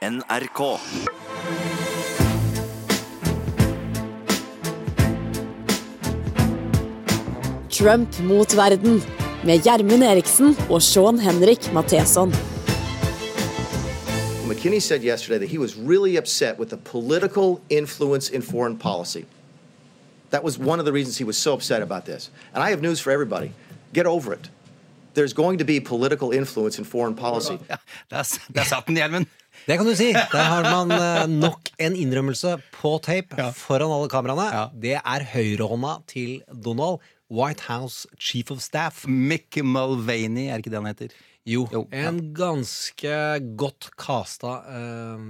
NRK. Trump mot verden med Gjermund Eriksen og Sean Henrik Matheson. McKinney said yesterday that he was really upset with the political influence in foreign policy. That was one of the reasons he was so upset about this. And I have news for everybody get over it. There's going to be political influence in foreign policy. Ja, der, der satt den, Gjermund. Det kan du si. Der har man eh, nok en innrømmelse på tape foran alle kameraene. Ja. Det er høyrehånda til Donald, White House Chief of Staff. Mick Mulvaney, er ikke det han heter? Jo, Jo, ja. en ganske godt casta eh,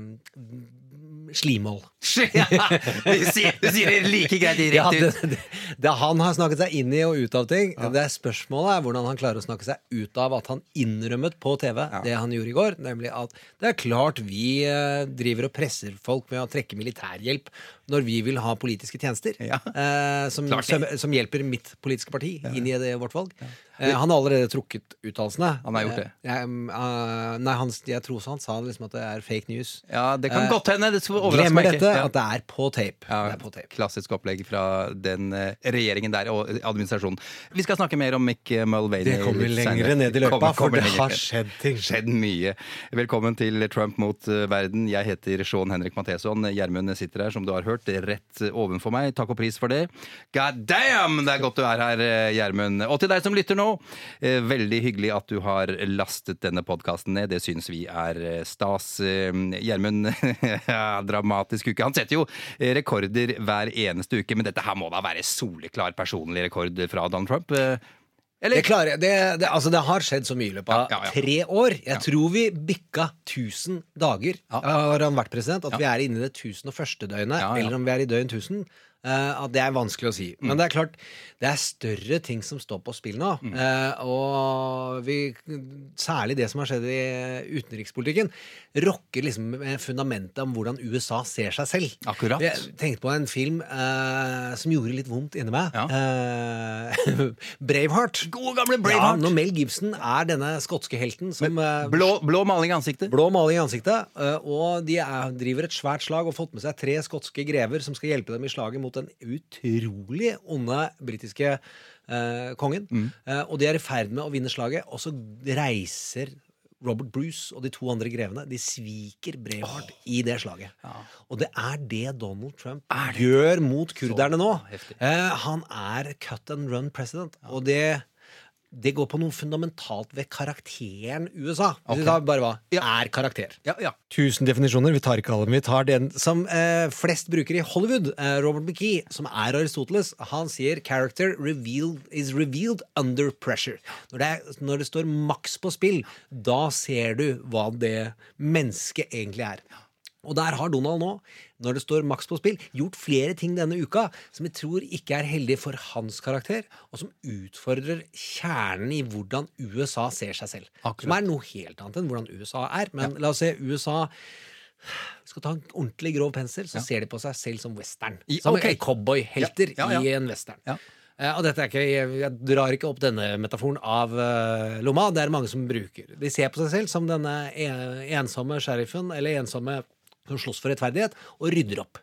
slimål. du, sier, du sier det like greit rett det, ut. han har snakket seg inn i og ut av ting. Det er Spørsmålet er hvordan han klarer å snakke seg ut av at han innrømmet på TV det han gjorde i går, nemlig at det er klart vi eh, driver og presser folk med å trekke militærhjelp når vi vil ha politiske tjenester Ja. eh, som, som, som hjelper mitt politiske parti inn i det, vårt valg. Eh, han har allerede trukket uttalelsene. Han har gjort det. Eh, eh, nei, han, jeg tror han sa liksom at det er fake news. Ja, det kan godt hende. Det skal overraske meg ikke. dette, Ja. at det er på tape. Ja, det er på tape. Klassisk opplegg fra den eh, regjeringen der og administrasjonen. Vi skal snakke mer om Mick Mulvaney. Det kommer lenger ned i løypa, Kommer- for det lenger har skjedd ting. Skjedd mye. Velkommen til Trump mot eh, verden. Jeg heter Sean Henrik Matheson. Gjermund sitter her, som du har hørt, rett ovenfor meg. Takk og pris for det. God damn, det er godt du er her, eh, Gjermund. Og til deg som lytter nå, eh, veldig hyggelig at du har lastet denne podkasten ned. Det syns vi er eh, stas. Gjermund, dramatisk uke. Han setter jo rekorder hver eneste uke, men dette her må da være soleklar personlig rekord fra Donald Trump? Eller? Det, klarer, det, det, altså det har skjedd så mye i løpet av Ja, ja, ja. tre år. Jeg tror vi bikka 1000 dager har han vært president. At vi er inne i det 1001. døgnet, eller om vi er i døgn 1000. eh, at det er vanskelig å si. Mm. Men det er klart, det er større ting som står på spill nå. Mm. Uh, og vi, særlig det som har skjedd i utenrikspolitikken, rokker liksom fundamentet om hvordan USA ser seg selv. Akkurat. Jeg tenkte på en film uh, som gjorde litt vondt inni meg. Ja. Eh, Braveheart. Gode gamle Braveheart. Ja, når Mel Gibson er denne skotske helten som Blå, blå maling i ansiktet. Blå maling i ansiktet, og de er, driver et svært slag og har fått med seg tre skotske grever som skal hjelpe dem i slaget mot den utrolig onde britiske eh, kongen. Eh, og de er i ferd med å vinne slaget, og så reiser Robert Bruce og de to andre grevene De sviker Braveheart i det slaget. Og det er det Donald Trump gjør mot kurderne nå. Eh, han er cut and run president. Og det det går på noe fundamentalt ved karakteren USA. Hvis vi bare hva er karakter. Ja, ja. Tusen definisjoner. Vi tar ikke alle, men vi tar den som eh, flest bruker i Hollywood. Eh, Robert McKee, som er Aristoteles, han sier 'character revealed, is revealed under pressure'. Når det, er, når det står maks på spill, da ser du hva det mennesket egentlig er. Og der har Donald nå, når det står maks på spill, gjort flere ting denne uka som jeg tror ikke er heldig for hans karakter, og som utfordrer kjernen i hvordan USA ser seg selv. Som er noe helt annet enn hvordan USA er. Men la oss se, USA skal ta en ordentlig grov pensel, så ser de på seg selv som western. I- Som okay. cowboyhelter Ja, ja, ja. i en western. Ja. Eh, og dette er ikke, jeg, jeg drar ikke opp denne metaforen av uh, lomma. Det er mange som bruker. De ser på seg selv som denne en, ensomme sheriffen, eller ensomme som slåss for rettferdighet, og rydder opp.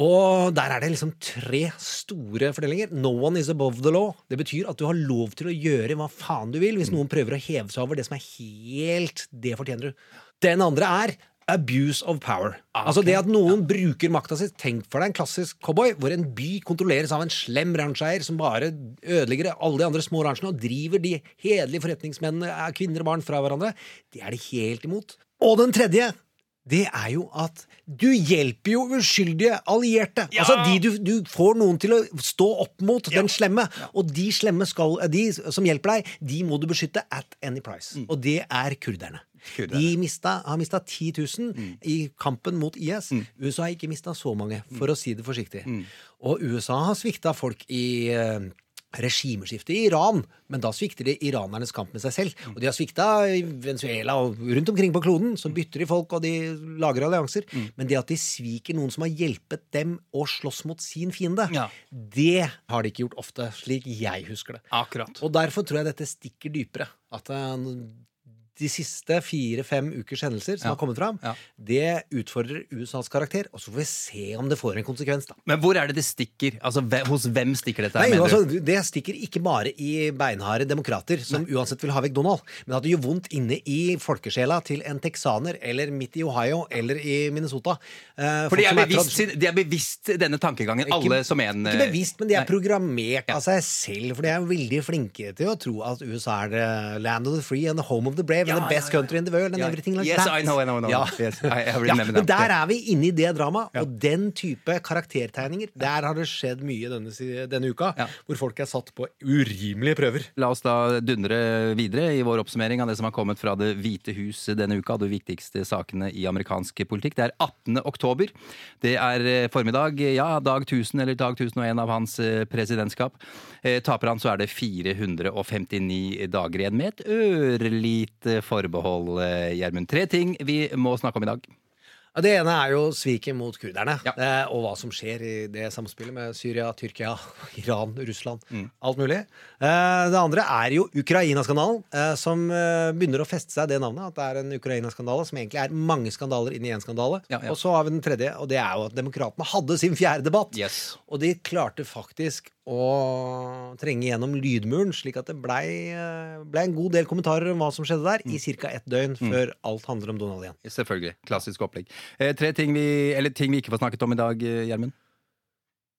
Og der er det liksom tre store fordelinger. No one is above the law. Det betyr at du har lov til å gjøre hva faen du vil hvis noen prøver å heve seg over det som er helt Det fortjener du. Den andre er abuse of power. Altså det at noen bruker makta si. Tenk for deg en klassisk cowboy hvor en by kontrolleres av en slem rancheier som bare ødelegger alle de andre små ranchene og driver de hederlige forretningsmennene, er kvinner og barn, fra hverandre. Det er de helt imot. Og den tredje det er jo at du hjelper jo uskyldige allierte. Altså de du, du får noen til å stå opp mot den slemme. Og de slemme skal, de som hjelper deg, de må du beskytte at any price. Og det er kurderne. Kurderne. De mista, har mista 10 000 i kampen mot IS. USA har ikke mista så mange, for å si det forsiktig. Og USA har svikta folk i eh, regimeskifte i Iran, men da svikter de iranernes kamp med seg selv. Og de har svikta i Venezuela og rundt omkring på kloden. Så bytter de folk, og de lager allianser. Men det at de sviker noen som har hjulpet dem å slåss mot sin fiende, Ja. det har de ikke gjort ofte, slik jeg husker det. Akkurat. Og derfor tror jeg dette stikker dypere. At eh, de siste fire-fem ukers hendelser som Ja. har kommet fram, Ja. det utfordrer USAs karakter. Og så får vi se om det får en konsekvens, da. Men hvor er det det stikker? Altså, Hos hvem stikker dette? Nei, altså, Det stikker ikke bare i beinharde demokrater som uansett vil ha vekk Donald, men at det gjør vondt inne i folkesjela til en texaner eller midt i Ohio eller i Minnesota. Eh, For de er, bevisst, sin- de er bevisst denne tankegangen, Ikke- alle som en Ikke bevisst, men de er Nei. programmert av seg selv. For de er veldig flinke til å tro at USA er the land of the free and the home of the brave Ja, the best country in the world and everything like Yes, that. I know, I know, I know. Ja. Yes, I- I men der er vi inne i det dramaet, og den type karaktertegninger, der har det skjedd mye denne, denne uka, hvor folk er satt på urimelige prøver. La oss da dundre videre i vår oppsummering av det som har kommet fra Det hvite hus denne uka. De viktigste sakene i amerikansk politikk. Det er 18. oktober. Det er eh, formiddag, ja, dag 1000 eller dag 1001 av hans eh, presidentskap. Eh, Taper han, så er det 459 dager igjen, med et ørlite forbehold, eh, Gjermund. Tre ting vi må snakke om i dag. Det ene er jo sviket mot kurderne, Ja. eh, og hva som skjer i det samspillet med Syria, Tyrkia, Iran, Russland. Mm. Alt mulig. Eh, det andre er jo Ukraina-skandalen, eh, som begynner å feste seg det navnet. At det er en Ukraina-skandale som egentlig er mange skandaler inn i én skandale. Ja, ja. Og så har vi den tredje, og det er jo at demokratene hadde sin fjerde debatt. Yes. Og de klarte faktisk å trenge gjennom lydmuren, slik at det blei ble en god del kommentarer om hva som skjedde der, Mm. i ca. ett døgn før alt handler om Donald igjen. Selvfølgelig. Klassisk opplegg. Eh, Tre ting vi, eller ting vi ikke får snakket om i dag, eh, Gjermund.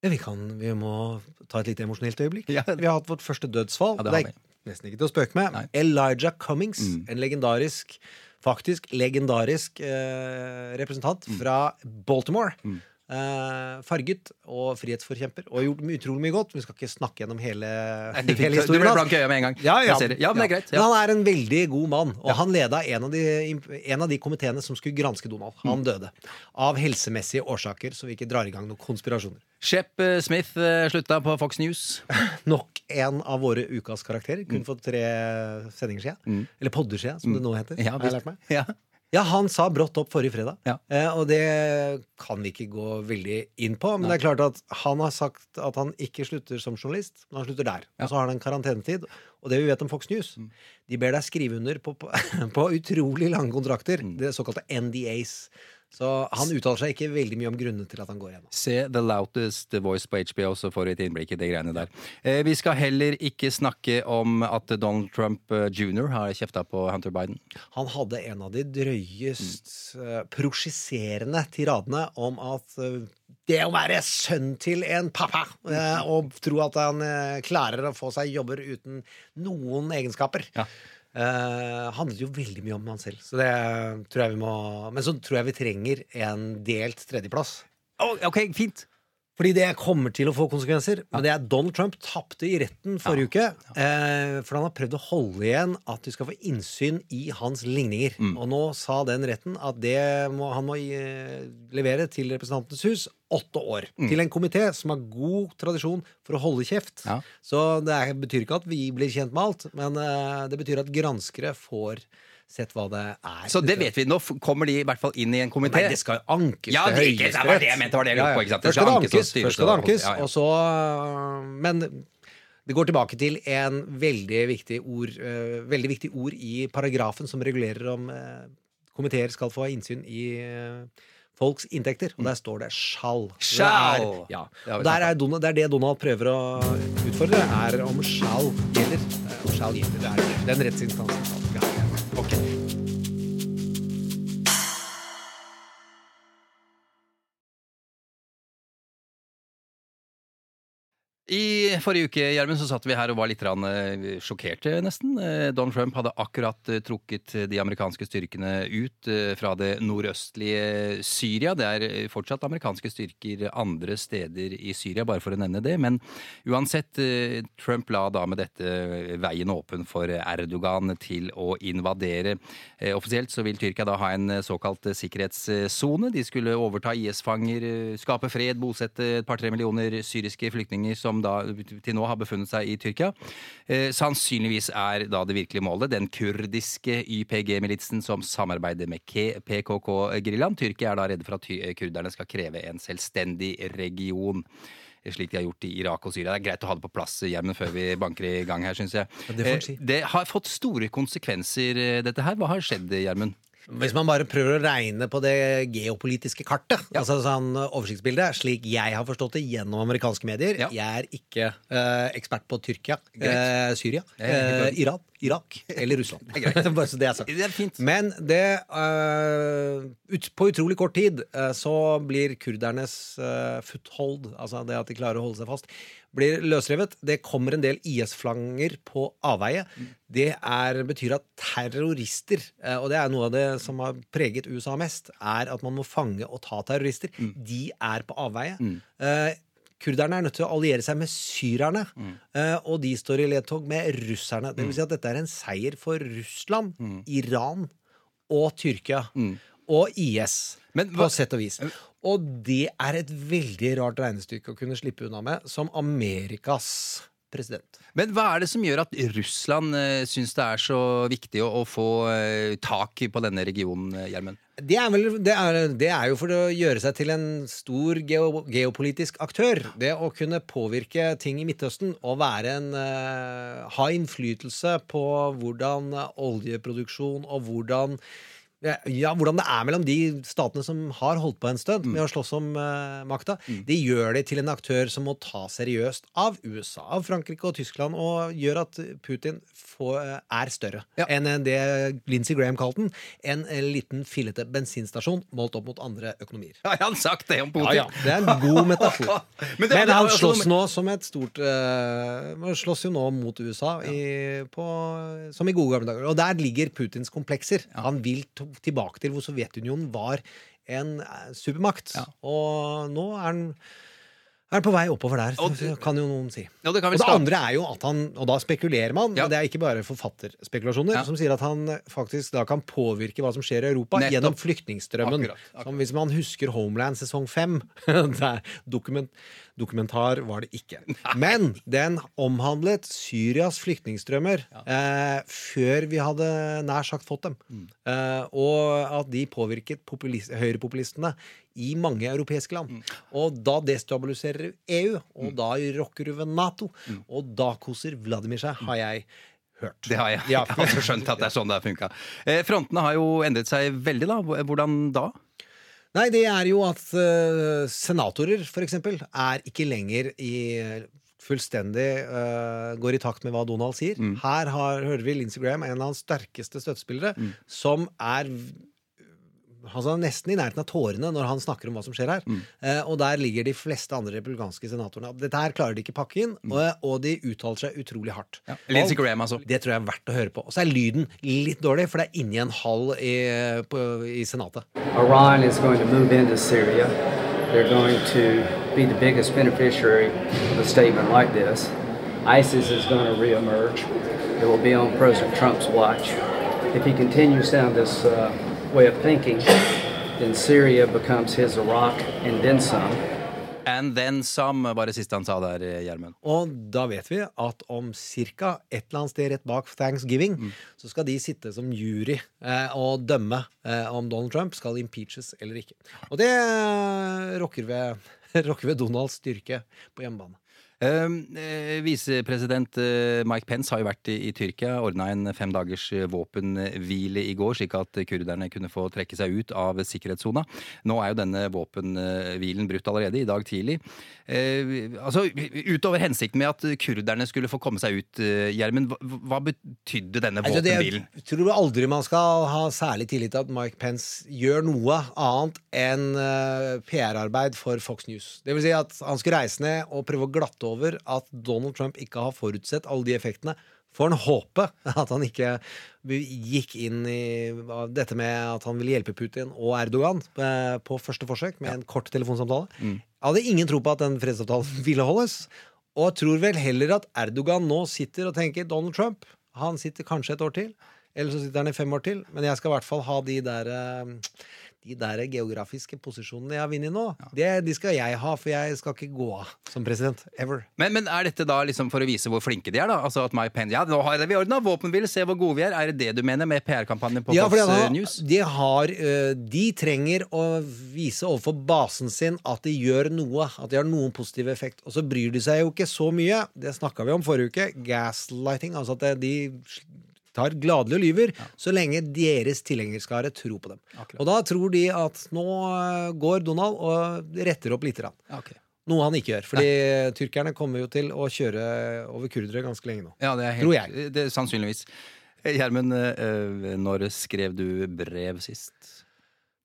Ja, vi, kan, vi må ta et lite emosjonelt øyeblikk. Ja. Vi har hatt vårt første dødsfall. Ja, det det, er nesten ikke til å spøke med. Nei. Elijah Cummings, Mm. en legendarisk Faktisk legendarisk eh, representant Mm. fra Baltimore. Eh, farget og frihetsforkjemper og gjort utrolig mye godt. Vi skal ikke snakke gjennom hele, hele fikk, du ble historien. blank i øyet med en gang. Ja, ja, ja, men det er greit. Men han er en veldig god mann, og han leda en av, de, en av de komiteene som skulle granske Donald. Mm. Han døde. Av helsemessige årsaker, så vi ikke drar i gang noen konspirasjoner. Shep eh, Smith eh, slutta på Fox News. Nok en av våre ukas karakterer. Mm. Kun for tre sendinger siden. Eller podder siden, som det nå heter. Ja, har jeg lært meg. Ja. Ja, han sa brått opp forrige fredag. Ja. Eh, og det kan vi ikke gå veldig inn på. Men det er klart at han har sagt at han ikke slutter som journalist, men han slutter der. Og så har han en karantenetid. Og det vi vet om Fox News, Mm. de ber deg skrive under på, på, på utrolig lange kontrakter. Mm. Det såkalte NDAs. Så han uttaler seg ikke veldig mye om grunnene til at han går igjen. Se The Loudest Voice på HBO, så får vi et innblikk i de greiene der. Eh, vi skal heller ikke snakke om at Donald Trump eh, jr. har kjefta på Hunter Biden. Han hadde en av de drøyest Mm. uh, prosjiserende tiradene om at eh, det å være sønn til en pappa eh, og tro at han eh, klarer å få seg jobber uten noen egenskaper Ja. Eh, handler jo veldig mye om han selv. Så det tror jeg vi må Men så tror jeg vi trenger en delt tredjeplass. Oh, ok, fint. Fordi det kommer til å få konsekvenser. Men det er Donald Trump tapte i retten forrige uke. Eh, for han har prøvd å holde igjen at du skal få innsyn i hans ligninger. Og nå sa den retten at det må, han må eh, levere til Representantenes hus åtte år. Til en komité som har god tradisjon for å holde kjeft. Ja. Så det er, betyr ikke at vi blir kjent med alt, men eh, det betyr at granskere får sett hva det er. Så det vet vi. Nå kommer de i hvert fall inn i en komité. Nei, det skal jo ankes Ja, til Høyesterett. Ja, det var det jeg mente, var det jeg sant? Det Først skal det ankes først skal det ankes ja, ja. og så øh, Men det går tilbake til en veldig viktig ord, uh, veldig viktig ord i paragrafen som regulerer om uh, komiteer skal få innsyn i uh, folks inntekter. Og der står det 'shall'. Så det Er, ja. Der er Donald, det er det Donald prøver å utfordre, er om 'shall' gjelder. Om 'shall' gjelder. Det er den rettsinstansen. Ja, ja. I forrige uke Gjermund, så satt vi her og var litt rann, eh, sjokkerte, nesten. Eh, Donald Trump hadde akkurat eh, trukket de amerikanske styrkene ut fra det nordøstlige Syria. Det er fortsatt amerikanske styrker andre steder i Syria, bare for å nevne det. Men uansett, Trump la da med dette veien åpen for Erdogan til å invadere. Offisielt så vil Tyrkia da ha en såkalt sikkerhetssone. De skulle overta IS-fanger, skape fred, bosette et par-tre millioner syriske flyktninger som da til nå har befunnet seg i Tyrkia. Eh, sannsynligvis er da det virkelige målet den kurdiske YPG-militsen som samarbeider med PKK-geriljaen. Tyrkia er da redde for at kurderne skal kreve en selvstendig region. slik de har gjort i Irak og Syria. Det er greit å ha det på plass, Gjermund, før vi banker i gang her, syns jeg. Det si. Eh, Det har fått store konsekvenser, eh, dette her. Hva har skjedd, Gjermund? Hvis man bare prøver å regne på det geopolitiske kartet, altså sånn oversiktsbildet, slik jeg har forstått det gjennom amerikanske medier Ja. Jeg er ikke uh, ekspert på Tyrkia, uh, Syria, eh, enig. Iran, Irak eller Russland. bare så det er sagt. Det er fint. Men det uh, ut, På utrolig kort tid uh, så blir kurdernes uh, foothold, altså det at de klarer å holde seg fast, blir løsrevet. Det kommer en del IS-flanger på avveie. Det er, betyr at terrorister, og det er noe av det som har preget USA mest, er at man må fange og ta terrorister. De er på avveie. Eh, Kurderne er nødt til å alliere seg med syrerne, mm. og de står i ledtog med russerne. Det vil si at dette er en seier for Russland, Iran og Tyrkia. Og IS, Men på sett og vis. Og det er et veldig rart regnestykke å kunne slippe unna med som Amerikas president. Men hva er det som gjør at Russland uh, syns det er så viktig å, å få eh, tak på denne regionen, eh, Gjermund? Det er, vel, det, er, det er jo for å gjøre seg til en stor geo, geopolitisk aktør. Det å kunne påvirke ting i Midtøsten og være en, eh, ha innflytelse på hvordan oljeproduksjon og hvordan ja, ja, hvordan det er mellom de statene som har holdt på en stund med å slåss om uh, makta. Det gjør det til en aktør som må ta seriøst av USA, av Frankrike og Tyskland, og gjør at Putin får, eh, er større Ja. enn det Lindsey Graham kalte den. En, eh, liten fillete bensinstasjon målt opp mot andre økonomier. Har han sagt det om Putin? Ja, ja, Det er en god metafor. Men det- Men, han slåss nå som et stort uh, Slåss jo nå mot USA i, på, som i gode gamle dager. Og der ligger Putins komplekser. Han vil tilbake til hvor Sovjetunionen var en eh, supermakt. Ja. Og nå er den er på vei oppover der, Og kan jo noen si. Ja, det kan Og det andre er jo at han Og da spekulerer man, Ja. men det er ikke bare forfatterspekulasjoner, Ja. som sier at han faktisk da kan påvirke hva som skjer i Europa Nettopp. gjennom flyktningstrømmen. Akkurat, akkurat. Som hvis man husker Homeland sesong fem. der dokument, dokumentar var det ikke. Men den omhandlet Syrias flyktningstrømmer eh, før vi hadde nær sagt fått dem. Mm. Eh, og at de påvirket populist, høyrepopulistene i mange europeiske land. Mm. Og da destabiliserer EU, og da rokker du ved Nato. Mm. Og da koser Vladimir seg, har jeg hørt. Det har jeg. Ja. Jeg har også skjønt at det er sånn det har funka. Eh, frontene har jo endret seg veldig, da. Hvordan da? Nei, det er jo at uh, senatorer, for eksempel, er ikke lenger i fullstendig uh, går i takt med hva Donald sier. Her har, hører vi Lindsey Graham, en av hans sterkeste støttespillere, som er Altså nesten i nærheten av tårene når han snakker om hva som skjer her. Eh, og der ligger de fleste andre republikanske senatorene. Dette her klarer de ikke pakke inn, og, og de uttaler seg utrolig hardt. Lindsey Graham, altså. Det tror jeg er verdt å høre på. Og så er lyden litt dårlig, for det er inni en hall i, på, i Senatet. Iran is going to move into Syria. They're going to be the biggest beneficiary of a statement like this. ISIS is going to reemerge. It will be on President Trump's watch. If he continues down this uh, way of thinking, then Syria becomes his Iraq and then some. And then some, var det siste han sa der, Gjermund. Og da vet vi at om ca. et eller annet sted rett bak Thanksgiving, så skal de sitte som jury eh, og dømme eh, om Donald Trump skal impeaches eller ikke. Og det eh, rokker ved, ved Donalds styrke på hjemmebane. Eh, eh, Visepresident eh, Mike Pence har jo vært i, i Tyrkia, ordna en fem dagers eh, våpenhvile i går, slik at kurderne kunne få trekke seg ut av sikkerhetssona. Nå er jo denne våpenhvilen brutt allerede, i dag tidlig. Eh, altså, Utover hensikten med at kurderne skulle få komme seg ut, Gjermund, hva, betydde denne Altså, jeg tror aldri man skal ha særlig tillit til at Mike Pence gjør noe annet enn PR-arbeid for Fox News. Det vil si at han skulle reise ned og prøve å glatte over at Donald Trump ikke har forutsett alle de effektene. Får han håpe at han ikke gikk inn i dette med at han ville hjelpe Putin og Erdogan eh, på første forsøk med en kort telefonsamtale. Jeg hadde ingen tro på at den fredsavtalen ville holdes. Og jeg tror vel heller at Erdogan nå sitter og tenker Donald Trump Han sitter kanskje et år til, eller så sitter han i fem år til. Men jeg skal i hvert fall ha de der eh, de der geografiske posisjonene jeg har vunnet nå, det, de skal jeg ha, for jeg skal ikke gå av som president. Ever. Men, men er dette da liksom for å vise hvor flinke de er, da? Altså at Mike Pence Ja, nå har vi ordna våpenhvile, se hvor gode vi er. Er det det du mener med PR-kampanjen på Ja, Fox fordi eh, News? de, har, eh, de trenger å vise overfor basen sin at de gjør noe, at de har noen positiv effekt. Og så bryr de seg jo ikke så mye. Det snakka vi om forrige uke. Gaslighting. Altså at de tar gladelig og lyver så lenge deres tilhengerskare tror på dem. Og da tror de at nå eh, går Donald og retter opp lite grann. Okay. Noe han ikke gjør. Fordi tyrkerne kommer jo til å kjøre over kurdere ganske lenge nå. Ja, det er helt, Tror jeg. Det, sannsynligvis. Eh, Gjermund, eh, når skrev du brev sist?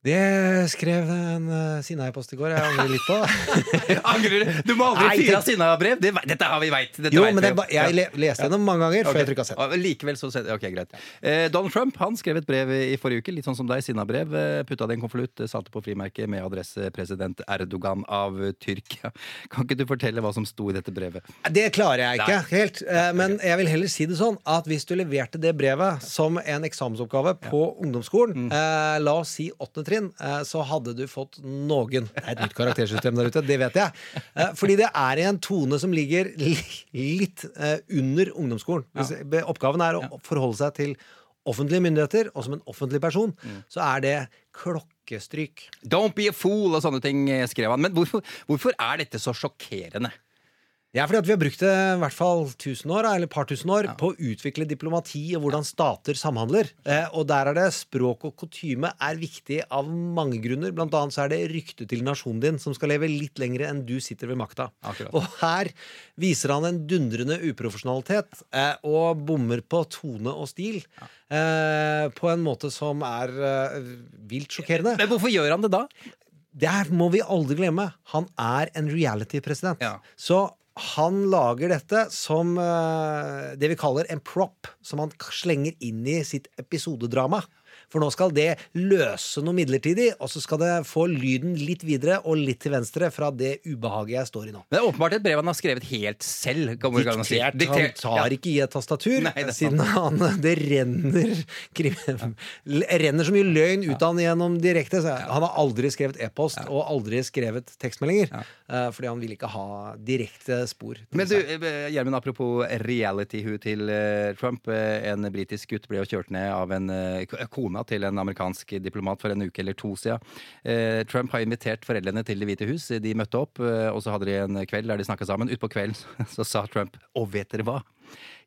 Det skrev en uh, sinna-e-post i går. Jeg angrer litt på. Angrer du? Du må aldri Nei, fyre av Sinna-brev! Det, dette har vi veit. Jo, men det, jeg le, leste gjennom mange ganger før jeg trykka send. Likevel så sett- Ok, greit. Eh, Donald Trump han skrev et brev i forrige uke, litt sånn som deg, sinnabrev. eh, Putta det i en konvolutt, eh, satte på frimerket med adresse president Erdogan av eh, Tyrkia. Kan ikke du fortelle hva som sto i dette brevet? Det klarer jeg ikke helt. eh, Men jeg vil heller si det sånn at hvis du leverte det brevet som en eksamensoppgave på ungdomsskolen, eh, la oss si åttende trinn, eh, så hadde du fått noen. Det er et nytt karaktersystem der ute, det vet jeg. Eh, Fordi det er i en tone som ligger litt eh, under ungdomsskolen. Hvis Oppgaven er å forholde seg til offentlige myndigheter, og som en offentlig person, så er det klokkestryk. Don't be a fool og sånne ting, skrev han. Men hvorfor, hvorfor er dette så sjokkerende? Er fordi at vi har brukt det i hvert fall tusen år, eller par tusen år på å utvikle diplomati og hvordan stater samhandler. Eh, og der er det språk og kutyme er viktig av mange grunner. Blant annet så er det ryktet til nasjonen din som skal leve litt lenger enn du sitter ved makta. Akkurat. Og her viser han en dundrende uprofesjonalitet eh, og bommer på tone og stil eh, på en måte som er eh, vilt sjokkerende. Men hvorfor gjør han det da? Det må vi aldri glemme. Han er en reality-president. Ja. Så han lager dette som eh, det vi kaller en prop, som han slenger inn i sitt episodedrama. For nå skal det løse noe midlertidig, og så skal det få lyden litt videre og litt til venstre fra det ubehaget jeg står i nå. Men det er åpenbart et brev han har skrevet helt selv. Diktert. Han tar ikke i et tastatur, Nei, det siden han Det renner renner så mye løgn ut av han gjennom direkte. Så han har aldri skrevet e-post og aldri skrevet tekstmeldinger. eh, fordi han vil ikke ha direkte spor. Men du, eh, Gjermund, apropos reality-hu til eh, Trump. En britisk gutt ble jo kjørt ned av en eh, k- kona til en amerikansk diplomat for en uke eller to siden. Eh, Trump har invitert foreldrene til Det hvite hus. De møtte opp, eh, og så hadde de en kveld der de snakka sammen. Utpå kvelden så sa Trump Og vet dere hva?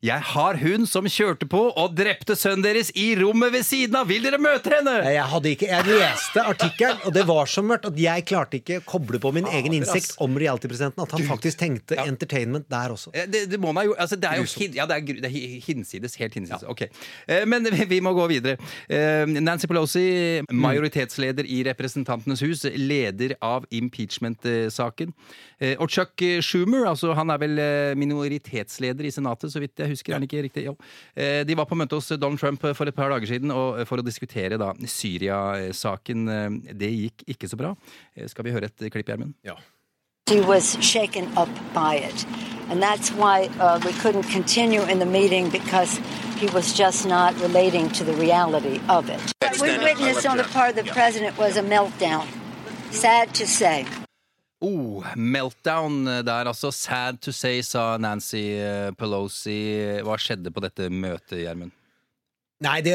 Jeg har hun som kjørte på og drepte sønnen deres i rommet ved siden av! Vil dere møte henne? Jeg hadde ikke, jeg leste artikkelen, og det var så mørkt at jeg klarte ikke å koble på min egen innsikt om reality-presidenten. At han faktisk tenkte entertainment der også. Eh, Det, det må man jo altså Det er jo hin, ja, det er, det er hinsides. Helt hinsides. Ok. Eh, Men vi, må gå videre. Eh, Nancy Pelosi, majoritetsleder i Representantenes hus, leder av impeachment-saken. Og Chuck Schumer, altså han er vel minoritetsleder i Senatet, så vidt jeg husker. Er han ikke riktig? Jo. Eh, De var på møte hos Donald Trump for et par dager siden og for å diskutere da Syria-saken. Eh, Det gikk ikke så bra. Eh, Skal vi høre et klipp, Gjermund? She was shaken up by it. And that's why uh, we couldn't continue in the meeting because he was just not relating to the reality of it. What we witnessed on the part of the president was a meltdown. Sad to say. Oh, meltdown der, altså. Sad to say, sa Nancy Pelosi. Hva skjedde på dette møtet, Gjermund? Nei, det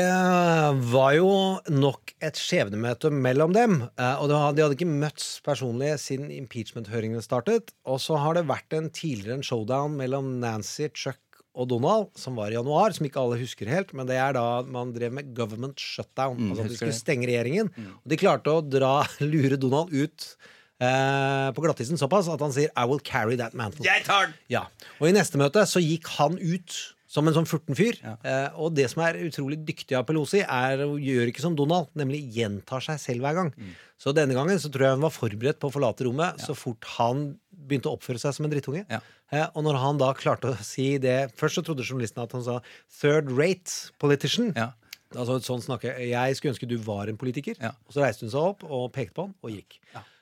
var jo nok et skjebnemøte mellom dem. eh, Og de hadde ikke møtts personlig siden impeachment-høringene startet. Og så har det vært en tidligere en showdown mellom Nancy, Chuck og Donald, som var i januar, som ikke alle husker helt. Men det er da man drev med government shutdown. altså at de skulle stenge regjeringen. Og de klarte å dra, lure Donald ut eh, på glattisen såpass at han sier 'I will carry that mantle'. Jeg tar den! Ja, og i neste møte så gikk han ut som en sånn furten fyr. Eh, og det som er utrolig dyktig av Pelosi, er å gjøre ikke som Donald, nemlig gjentar seg selv hver gang. Mm. Så denne gangen så tror jeg hun var forberedt på å forlate rommet så fort han begynte å oppføre seg som en drittunge. Ja. Eh, og når han da klarte å si det Først så trodde journalisten at han sa 'third rate politician'. Ja. Altså sånt snakke Jeg skulle ønske du var en politiker. Ja. Og så reiste hun seg opp og pekte på han og gikk. Eh,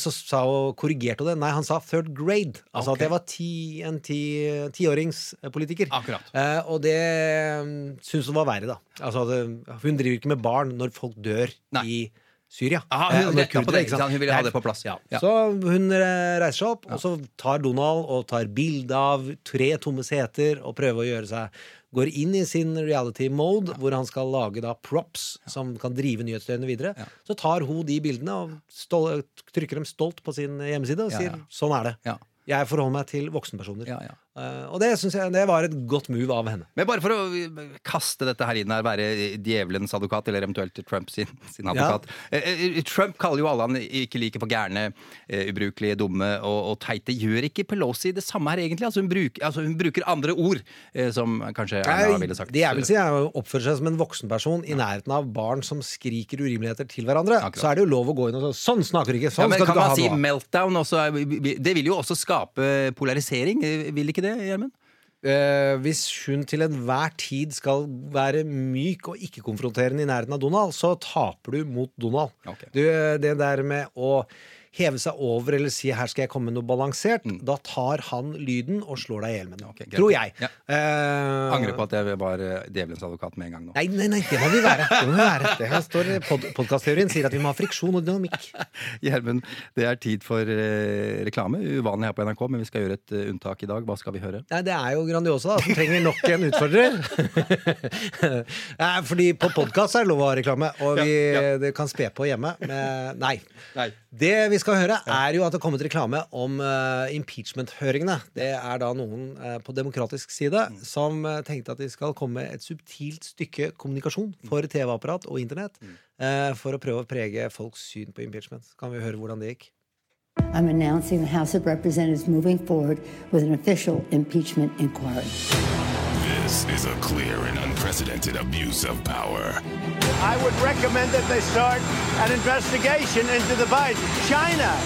Så sa hun, korrigerte hun det. Nei, han sa third grade. Altså okay. at jeg var ti, en ti- tiåringspolitiker. Akkurat. Eh, og det mm, syns hun var verre, da. Altså, det, hun driver ikke med barn når folk dør Nei. i Syria. Eh, hun kurdere, det, ville ha Det på plass. Ja. Ja. Så hun eh, reiser seg opp, og så tar Donald og tar bilde av tre tomme seter og prøver å gjøre seg Går inn i sin reality mode, hvor han skal lage da props som kan drive nyhetsdøgnet videre. Så tar hun de bildene og stol trykker dem stolt på sin hjemmeside og sier sånn er det. Ja. Jeg forholder meg til voksenpersoner. Ja, ja. Eh, og det syns jeg det var et godt move av henne. Men bare for å kaste dette her inn her, være djevelens advokat, eller eventuelt Trump sin, sin advokat. Ja. eh, Trump kaller jo alle han ikke liker for gærne, eh, ubrukelige, dumme og, og teite. Gjør ikke Pelosi det samme her, egentlig? Altså, hun, bruker, altså, hun bruker andre ord, eh, som kanskje Erna ville sagt. Det jeg vil si er å oppføre seg som en voksenperson i nærheten av barn som skriker urimeligheter til hverandre. Akkurat. Så er det jo lov å gå inn og 'sånn snakker du ikke', Ja, sånn men skal kan du ikke ha si noe meltdown også? Det vil jo også skape polarisering, eh, vil ikke det, Gjermund? Eh, hvis hun til enhver tid skal være myk og ikke-konfronterende i nærheten av Donald, så taper du mot Donald. Okay. Du, det der med å heve seg over eller si 'her skal jeg komme med noe balansert', da tar han lyden og slår deg i hjel med den. Okay, Tror jeg. Ja. Uh, Angrer på at jeg var eh, djevelens advokat med en gang nå. Nei, nei, nei, det må vi være. Det må vi være. Det står pod Podkastteorien sier at vi må ha friksjon og dynamikk. Gjermund, det er tid for uh, reklame. Uvanlig her på NRK, men vi skal gjøre et uh, unntak i dag. Hva skal vi høre? Nei, det er jo Grandiosa da, som trenger nok en utfordrer. Nei, Fordi på podkast er det lov å ha reklame, og vi det kan spe på hjemme. Men nei. Nei. Det vi skal høre, er jo at det har kommet reklame om uh, impeachment-høringene. Det er da noen uh, på demokratisk side som uh, tenkte at de skal komme med et subtilt stykke kommunikasjon for TV-apparat og internett eh, for å prøve å prege folks syn på impeachment. Kan vi høre hvordan det gikk? I'm announcing the House of Representatives moving forward with an official impeachment inquiry. This is a clear and unprecedented abuse of power. I would recommend that they start an investigation into the Biden. China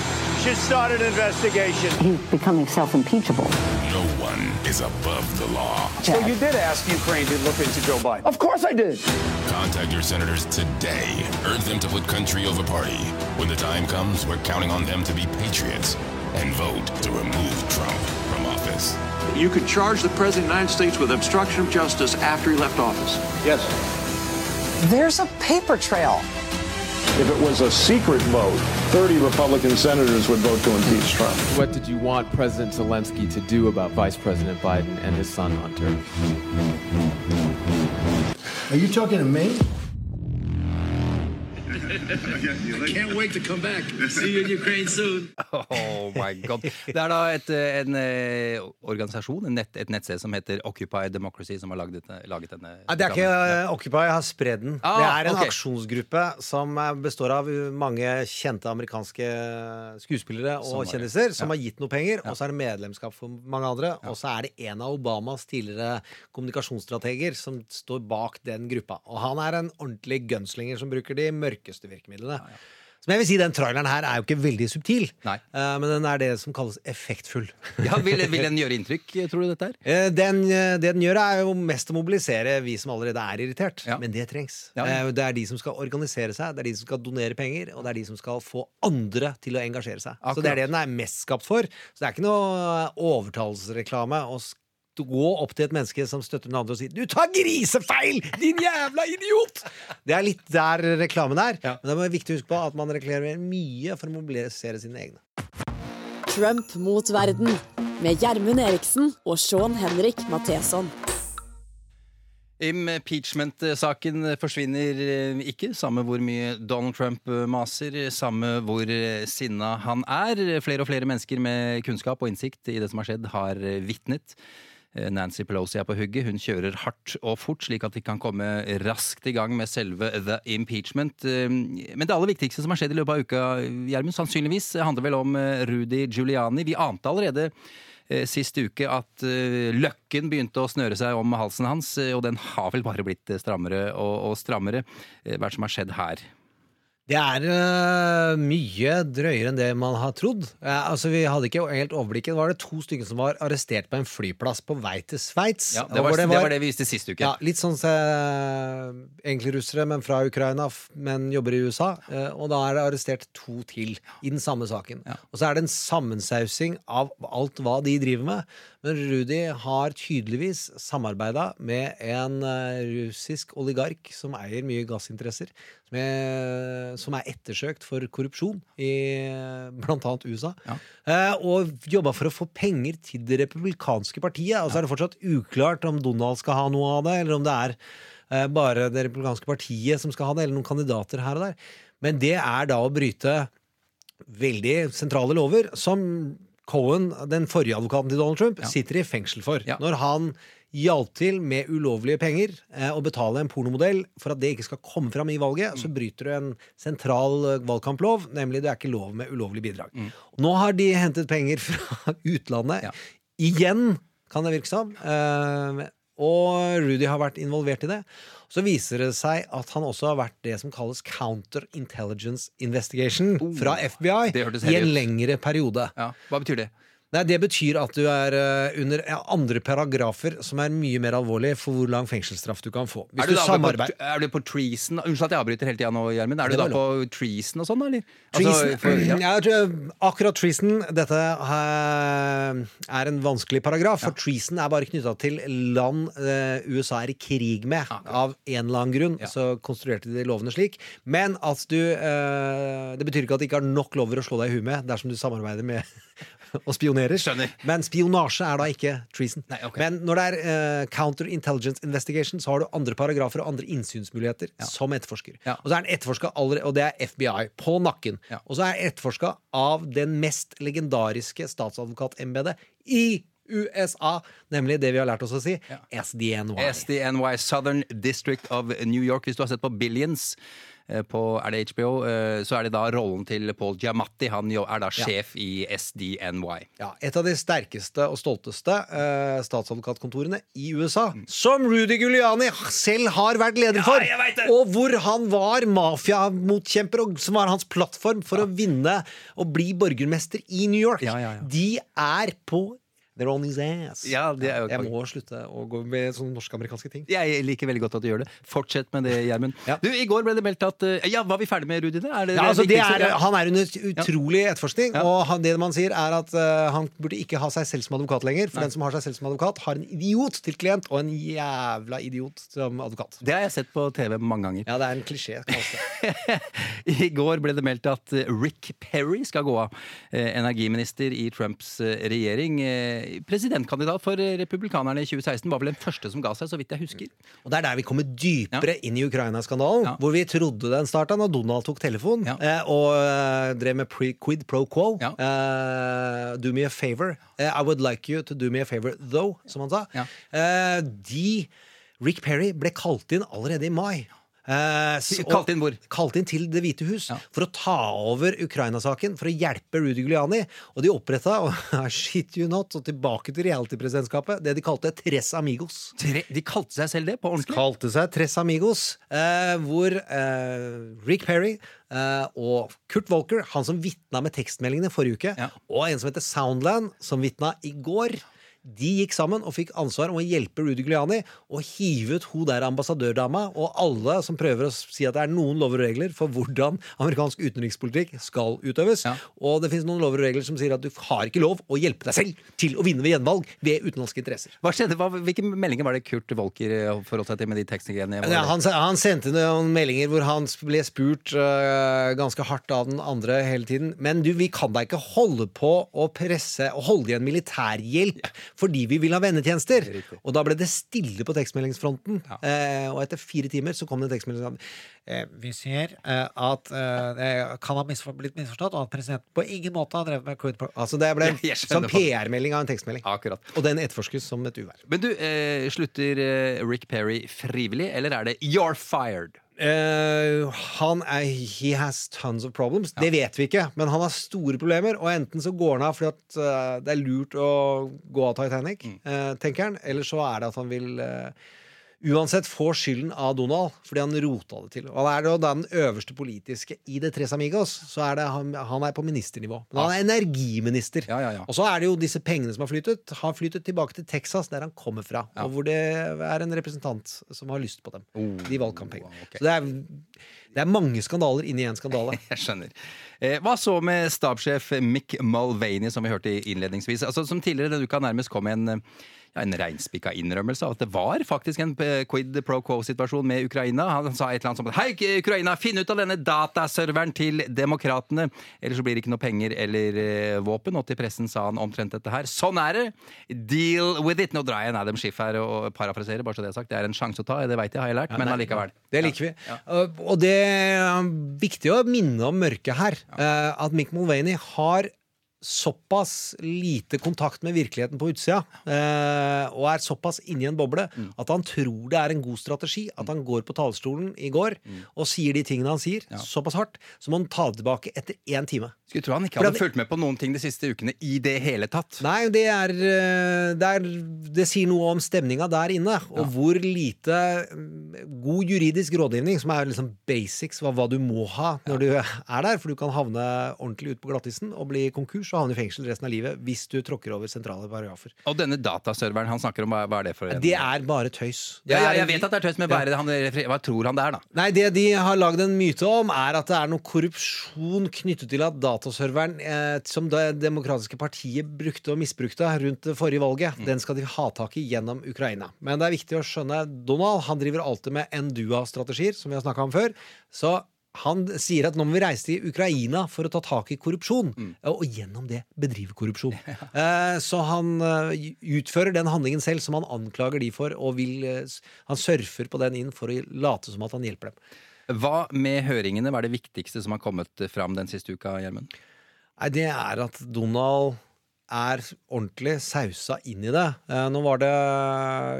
should start an investigation. He's becoming self-impeachable. No one is above the law. So you did ask Ukraine to look into Joe Biden? Of course I did. Contact your senators today. Urge them to put country over party. When the time comes, we're counting on them to be patriots and vote to remove Trump from office. You could charge the President of the United States with obstruction of justice after he left office. Yes. There's a paper trail. If it was a secret vote, 30 Republican senators would vote to impeach Trump. What did you want President Zelensky to do about Vice President Biden and his son Hunter? Are you talking to me? Can't wait to come back. See you in Ukraine soon. Oh my god. Det er da et, en eh, organisasjon, en nett, et nettsted som heter Occupy Democracy, som har laget, laget denne Nei, det er ikke uh, Occupy, jeg har spredd den. Ah, det er en okay. aksjonsgruppe som eh, består av mange kjente amerikanske skuespillere og som kjendiser som Ja. har gitt noe penger, og så er det medlemskap for mange andre. Og så er det en av Obamas tidligere kommunikasjonsstrateger som står bak den gruppa. Og han er en ordentlig gunslinger som bruker de mørkeste virkemidlene. Som jeg vil si, Den traileren her er jo ikke veldig subtil, Nei. eh, men den er det som kalles effektfull. Ja, vil, vil den gjøre inntrykk, tror du dette er? Eh, Den, eh, det den gjør, er jo mest å mobilisere vi som allerede er irritert. Ja. Men det trengs. Ja. Det er de som skal organisere seg, det er de som skal donere penger, og det er de som skal få andre til å engasjere seg. Så det er det den er mest skapt for. Så det er ikke noe overtalelsesreklame sk- gå opp til et menneske som støtter den andre og si 'Du tar grisefeil, din jævla idiot!' Det er litt der reklamen er. Men det er viktig å huske på at man reklamerer mye for å mobilisere sine egne. Trump mot verden med Gjermund Eriksen og Sean Henrik Matheson. Impeachment-saken forsvinner eh, ikke, samme hvor mye Donald Trump eh, maser, samme hvor eh, sinna han er. Flere og flere mennesker med kunnskap og innsikt i det som har skjedd, har vitnet. Eh, Nancy Pelosi er på hugget. Hun kjører hardt og fort, slik at de kan komme raskt i gang med selve the impeachment. Eh, Men det aller viktigste som har skjedd i løpet av uka, Gjermund, sannsynligvis handler vel om eh, Rudy Giuliani. Vi ante allerede sist uke at løkken begynte å snøre seg om halsen hans, og den har vel bare blitt strammere og, strammere. Hva som har skjedd her? Det er øh, mye drøyere enn det man har trodd. Eh, altså Vi hadde ikke helt overblikket. Var det to stykker som var arrestert på en flyplass på vei til Sveits. Ja, det, var, Hvor det, var det vi viste sist uke. Ja, litt sånn uh, egentlig russere, men fra Ukraina, men jobber i USA. Eh, og da er det arrestert to til i den samme saken. Og så er det en sammensausing av alt hva de driver med. Men Rudi har tydeligvis samarbeida med en eh, russisk oligark som eier mye gassinteresser, som er, som er ettersøkt for korrupsjon i blant annet USA. ja. og jobba for å få penger til det republikanske partiet. Og så er det fortsatt uklart om Donald skal ha noe av det, eller om det er eh, bare det republikanske partiet som skal ha det, eller noen kandidater her og der. Men det er da å bryte veldig sentrale lover, som Cohen, den forrige advokaten til Donald Trump, sitter i fengsel for. Når han hjalp til med ulovlige penger eh, å betale en pornomodell for at det ikke skal komme fram i valget, så bryter du en sentral eh, valgkamplov, nemlig det er ikke lov med ulovlig bidrag. Nå har de hentet penger fra utlandet. Igjen, kan det virke som. Eh, og Rudy har vært involvert i det. Så viser det seg at han også har vært det som kalles counter intelligence investigation fra FBI i en lengre periode. Ja. Hva betyr det? Nei, Det betyr at du er eh, under andre paragrafer som er mye mer alvorlig for hvor lang fengselsstraff du kan få. Hvis Er du, du, samarbeider på, er du på treason Unnskyld at jeg avbryter hele tida nå, Gjermund. Er du da på treason og sånn, eller? Treason, Altså, for- ja. ja, akkurat treason Dette eh, er en vanskelig paragraf, for treason er bare knytta til land eh, USA er i krig med. Av en eller annen grunn så konstruerte de lovene slik. Men at du eh, Det betyr ikke at de ikke har nok lover å slå deg i huet med dersom du samarbeider med og spionerer. Men spionasje er da ikke treason. Men når det er uh, counterintelligence investigation, så har du andre paragrafer og andre innsynsmuligheter som etterforsker. Og så er den etterforska allerede, og det er FBI, på nakken. Og så er etterforska av den mest legendariske statsadvokatembetet i USA, nemlig det vi har lært oss å si, SDNY. SDNY, Southern District of New York. Hvis du har sett på Billions eh, på er det HBO, eh, så er det da rollen til Paul Giamatti. Han er da Ja. sjef i SDNY. Ja, et av de sterkeste og stolteste eh, statsadvokatkontorene i USA. Som Rudy Giuliani selv har vært leder for! og hvor han var mafiamotkjemper, og som var hans plattform for å vinne og bli borgermester i New York. De er på They're on his ass. Ja, det er jo Jeg må slutte å gå med sånne norsk-amerikanske ting. Jeg liker veldig godt at du gjør det. Fortsett med det, Gjermund. Du, I går ble det meldt at eh, Ja, var vi ferdig med Rudi? da? Er det Ja, altså det er, han er under utrolig etterforskning, og han, det man sier, er at uh, han burde ikke ha seg selv som advokat lenger. For Nei. den som har seg selv som advokat, har en idiot til klient, og en jævla idiot som advokat. Det har jeg sett på TV mange ganger. Ja, det er en klisjé. I går ble det meldt at eh, Rick Perry skal gå av. Eh, Energiminister i Trumps eh, regjering. Eh, Presidentkandidat for eh, republikanerne i 2016 var vel den første som ga seg, så vidt jeg husker. Og det er der vi kommer dypere inn i Ukraina-skandalen, hvor vi trodde den starta når Donald tok telefon eh, og eh, drev med pre quid pro quo. Eh, do me a favor. Eh, I would like you to do me a favor though, som han sa. Eh, de Rick Perry ble kalt inn allerede i mai. Eh, så- Kalt inn hvor? Kalt inn til Det hvite hus for å ta over Ukraina-saken, for å hjelpe Rudy Giuliani. Og de oppretta, og shit you not, og tilbake til reality-presidentskapet, det de kalte Tres Amigos. De kalte seg selv det på ordentlig? Kalte seg Tres Amigos, eh, hvor eh, Rick Perry eh, og Kurt Volker, han som vitna med tekstmeldingene forrige uke, og en som heter Soundland, som vitna i går. De gikk sammen og fikk ansvar om å hjelpe Rudy Giuliani og hive ut hun der ambassadørdama og alle som prøver å si at det er noen lover og regler for hvordan amerikansk utenrikspolitikk skal utøves. Og det finnes noen lover og regler som sier at du har ikke lov å hjelpe deg selv til å vinne ved gjenvalg ved utenlandske interesser. Hva skjedde? Hva, hvilke meldinger var det Kurt Volker eh, forholdt seg til med de tekstgreiene? Ja, han, han sendte noen meldinger hvor han ble spurt øh, ganske hardt av den andre hele tiden. Men du, vi kan da ikke holde på å presse og holde igjen militærhjelp fordi vi vil ha vennetjenester. Og da ble det stille på tekstmeldingsfronten. Eh, og etter fire timer så kom det en tekstmelding eh, Vi ser eh, at eh, det kan ha misfor blitt misforstått, og at presidenten på ingen måte har drevet med quid pro Altså det ble en hva- PR-melding av en tekstmelding. Akkurat. Og den etterforskes som et uvær. Men du, eh, slutter eh, Rick Perry frivillig, eller er det 'you're fired'? Eh, han er He has tons of problems. Det vet vi ikke, men han har store problemer. Og enten så går han av fordi at uh, det er lurt å gå av Titanic, eh, tenker han, eller så er det at han vil eh, Uansett får skylden av Donald fordi han rota det til. Og han er da den øverste politiske i det Tres Amigos. Så er det han, han er på ministernivå. Men han er energiminister. Og så er det jo disse pengene som har flyttet, har flyttet tilbake til Texas, der han kommer fra. Og hvor det er en representant som har lyst på dem. De valgkamppengene. Så det er, det er mange skandaler inni en skandale. Jeg skjønner. Eh, hva så med stabssjef Mick Mulvaney, som vi hørte innledningsvis? Altså, som tidligere denne uka nærmest kom en, ja, en reinspikka innrømmelse av at det var faktisk en eh, quid pro quo-situasjon med Ukraina. Han sa et eller annet som Hei, Ukraina, finn ut av denne dataserveren til demokratene! Ellers så blir det ikke noe penger eller eh, våpen. Og til pressen sa han omtrent dette her. Sånn er det! Deal with it! Nå drar jeg en Adam Schiff her og parafraserer, bare så det er sagt. Det er en sjanse å ta, det veit jeg, har jeg lært, men allikevel. Det liker vi. Ja. Og det er viktig å minne om mørket her. uh, At Mick Mulvaney har såpass lite kontakt med virkeligheten på utsida, eh, og er såpass inni en boble, at han tror det er en god strategi. At han går på talerstolen i går og sier de tingene han sier, såpass hardt, så må han ta det tilbake etter én time. Skulle tro han ikke hadde han- fulgt med på noen ting de siste ukene i det hele tatt. Nei, det er, eh, det er Det sier noe om stemninga der inne, og hvor lite mm, god juridisk rådgivning, som er liksom basics hva du må ha når du er der, for du kan havne ordentlig ut på glattisen og bli konkurs og du i fengsel resten av livet hvis du tråkker over sentrale paragrafer. Og denne dataserveren han snakker om, hva er det for en? Det er bare tøys. Det ja, ja, jeg vet at det er tøys, men hva, er det han, hva tror han det er, da? Nei, det de har lagd en myte om, er at det er noe korrupsjon knyttet til at dataserveren eh, som det demokratiske partiet brukte og misbrukte rundt det forrige valget, den skal de ha tak i gjennom Ukraina. Men det er viktig å skjønne Donald han driver alltid med Endua-strategier, som vi har snakka om før. Så han sier at nå må vi reise til Ukraina for å ta tak i korrupsjon, og gjennom det bedrive korrupsjon. Eh, Så han eh, utfører den handlingen selv som han anklager de for, og vil, eh, han surfer på den inn for å late som at han hjelper dem. Hva med høringene var det viktigste som har kommet fram den siste uka, Gjermund? Nei, det er at Donald er ordentlig sausa inn i det. Eh, nå var det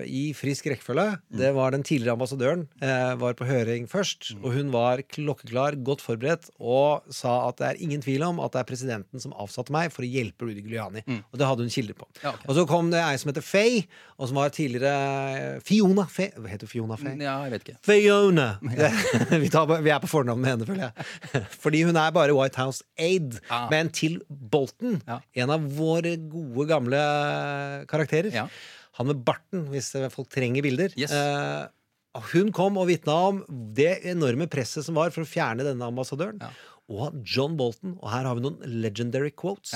i frisk rekkefølge. Det var den tidligere ambassadøren eh, var på høring først, og hun var klokkeklar, godt forberedt, og sa at det er ingen tvil om at det er presidenten som avsatte meg for å hjelpe Rudy Giuliani. Og det hadde hun kilder på. Ja, okay. Og så kom det ei som heter Faye, og som var tidligere Fiona Faye. Hva heter Fiona Faye? Ja, jeg vet ikke. Fiona. vi, tar, vi er på fornavn med henne, føler jeg. Fordi hun er bare White House aide. Ah. Men til Bolton, en av våre gode, gamle karakterer. Han med barten, hvis folk trenger bilder. Eh, hun kom og vitna om det enorme presset som var for å fjerne denne ambassadøren. Og John Bolton, og her har vi noen legendary quotes,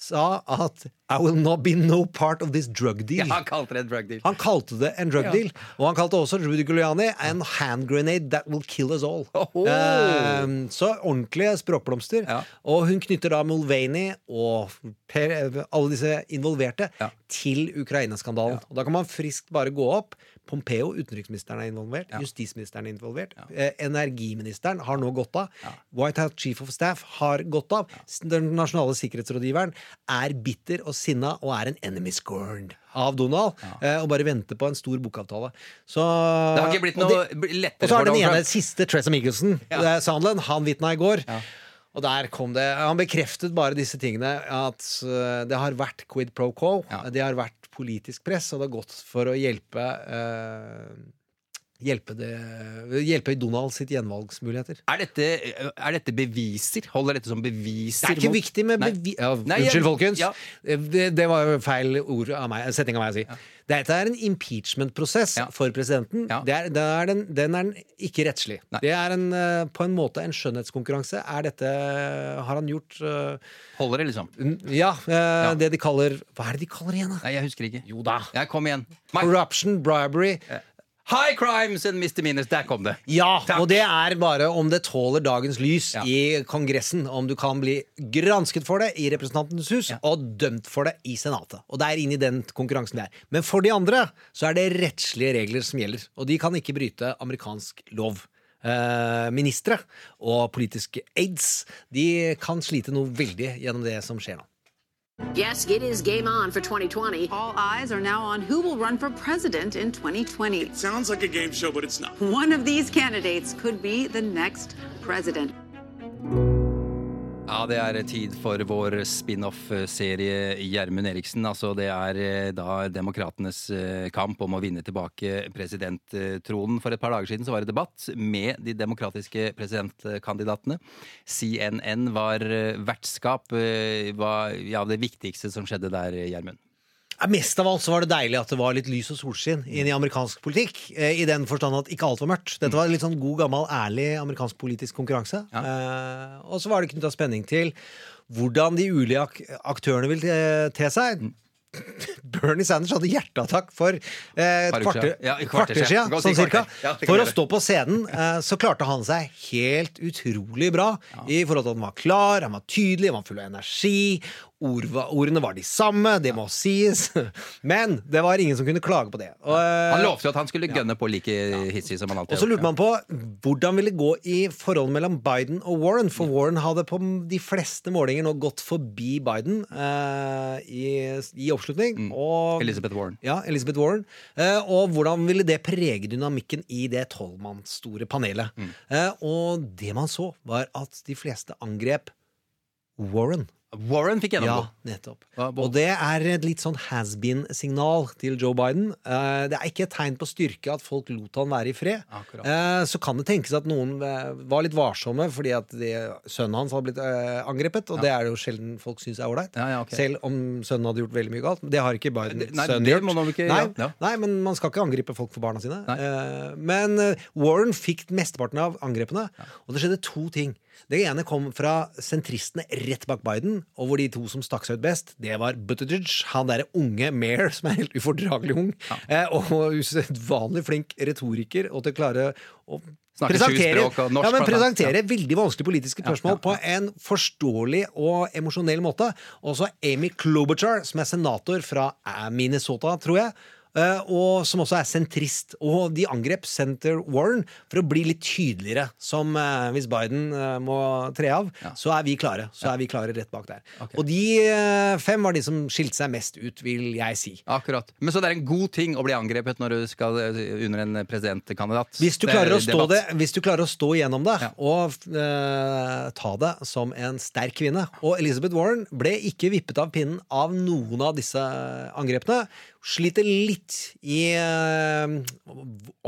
sa at I will not be no part of this drug deal. Ja, han kalte det en drug deal. Han kalte det en drug Ja. deal. Og han kalte også Rudy Guliani en hand grenade that will kill us all. Eh, så ordentlige språkblomster. Og hun knytter da Mulvaney og per, alle disse involverte til Ukraina-skandalen. Og da kan man friskt bare gå opp. Pompeo, utenriksministeren, er involvert. Justisministeren er involvert. Eh, energiministeren har nå gått av. White House Chief of Staff har gått av. Den nasjonale sikkerhetsrådgiveren er bitter og sinna og er en enemy scorned av Donald. eh, Og bare venter på en stor bokavtale. Så Det har ikke blitt og noe det- lettere lettere Og så for har den ene siste, Tressa Michelson, Ja. eh, Sandland, han vitna i går. Og der kom det Han bekreftet bare disse tingene. At eh, det har vært quid pro quo. Det har vært politisk press, og det har gått for å hjelpe eh, Hjelpe, det, hjelpe Donald sitt gjenvalgsmuligheter. Er dette, er dette beviser? Holder dette som beviser? Det er ikke mot- viktig med bevis... Ja, unnskyld, folkens. ja. Det, det var jo feil ord av meg, setning av meg å si. Dette er en impeachment-prosess for presidenten. Det er, det er den, den er ikke rettslig. Det er en, eh, på en måte en skjønnhetskonkurranse. Er dette Har han gjort uh... Holder det, liksom? Ja, eh, det de kaller Hva er det de kaller igjen, da? Nei, jeg husker ikke. Jo da. Jeg kom igjen. Corruption, bribery. High crimes and misdemeanors. Der kom det. Ja, og det er bare om det tåler dagens lys i Kongressen. Om du kan bli gransket for det i Representantenes hus og dømt for det i Senatet. Og det er inn i den konkurransen det er. Men for de andre så er det rettslige regler som gjelder. Og de kan ikke bryte amerikansk lov. Eh, ministre og politiske aids de kan slite noe veldig gjennom det som skjer nå. Yes, it is game on for 2020. All eyes are now on who will run for president in 2020. It Sounds like a game show, but it's not. One of these candidates could be the next president. Ja, det er tid for vår spin-off-serie Gjermund Eriksen. Altså, det er eh, da demokratenes eh, kamp om å vinne tilbake presidenttronen. For et par dager siden så var det debatt med de demokratiske presidentkandidatene. CNN var eh, vertskap. Hva ja, det viktigste som skjedde der, Gjermund. Ja, Mest av alt så var det deilig at det var litt lys og solskinn inn i amerikansk politikk. Eh, I den forstand at ikke alt var mørkt. Dette var litt sånn god, gammel, ærlig amerikansk politisk konkurranse. Eh, og så var det knytta spenning til hvordan de ulike ak aktørene vil te, te seg. Bernie Sanders hadde hjerteattakk for eh, et kvarter. Ja, kvarter siden. Sånn cirka. Ja, For å stå på scenen eh, så klarte han seg helt utrolig bra. I forhold til at han var klar, han var tydelig, han var full av energi. Ord ordene var de samme, det må sies. Men det var ingen som kunne klage på det. Og, eh, Han lovte jo at han skulle gønne på like hissig som han alltid og så lurte man på hvordan ville det gå i forholdet mellom Biden og Warren. For Warren hadde på de fleste målinger nå gått forbi Biden uh, i, i oppslutning. Og, Elizabeth Warren. Ja, Elizabeth Warren. Uh, og hvordan ville det prege dynamikken i det tolvmannsstore panelet? Eh, og det man så, var at de fleste angrep Warren. Warren fikk gjennomgå. Ja, nettopp. Og det er et litt sånn has-been-signal til Joe Biden. Eh, Det er ikke et tegn på styrke at folk lot han være i fred. Akkurat. Så kan det tenkes at noen eh, var litt varsomme fordi at de, sønnen hans hadde blitt eh, angrepet, og Ja. det er det jo sjelden folk syns er ålreit. Ja, ja, ok. Selv om sønnen hadde gjort veldig mye galt. Det har ikke Biden Nei, sønnen gjort. ikke- nei, nei, men man skal ikke angripe folk for barna sine. Nei. Men eh, Warren fikk mesteparten av angrepene, og det skjedde to ting. Det ene kom fra sentristene rett bak Biden, og hvor de to som stakk seg ut best, det var Buttigieg, han derre unge mayor som er helt ufordragelig ung, ja. og usedvanlig flink retoriker, og til å klare å presentere, og ja, men presentere veldig vanskelige politiske spørsmål på en forståelig og emosjonell måte. Også Amy Klobuchar, som er senator fra eh, Minnesota, tror jeg. Eh, og som også er sentrist. Og de angrep Senator Warren for å bli litt tydeligere. Som eh, hvis Biden eh, må tre av, så er vi klare. Så er vi klare rett bak der. Og de fem var de som skilte seg mest ut, vil jeg si. Akkurat. Men så det er en god ting å bli angrepet når du skal under en presidentkandidat? Hvis du, er klarer å stå det, hvis du klarer å stå igjennom det og eh, ta det som en sterk kvinne Og Elizabeth Warren ble ikke vippet av pinnen av noen av disse angrepene. Sliter litt i eh,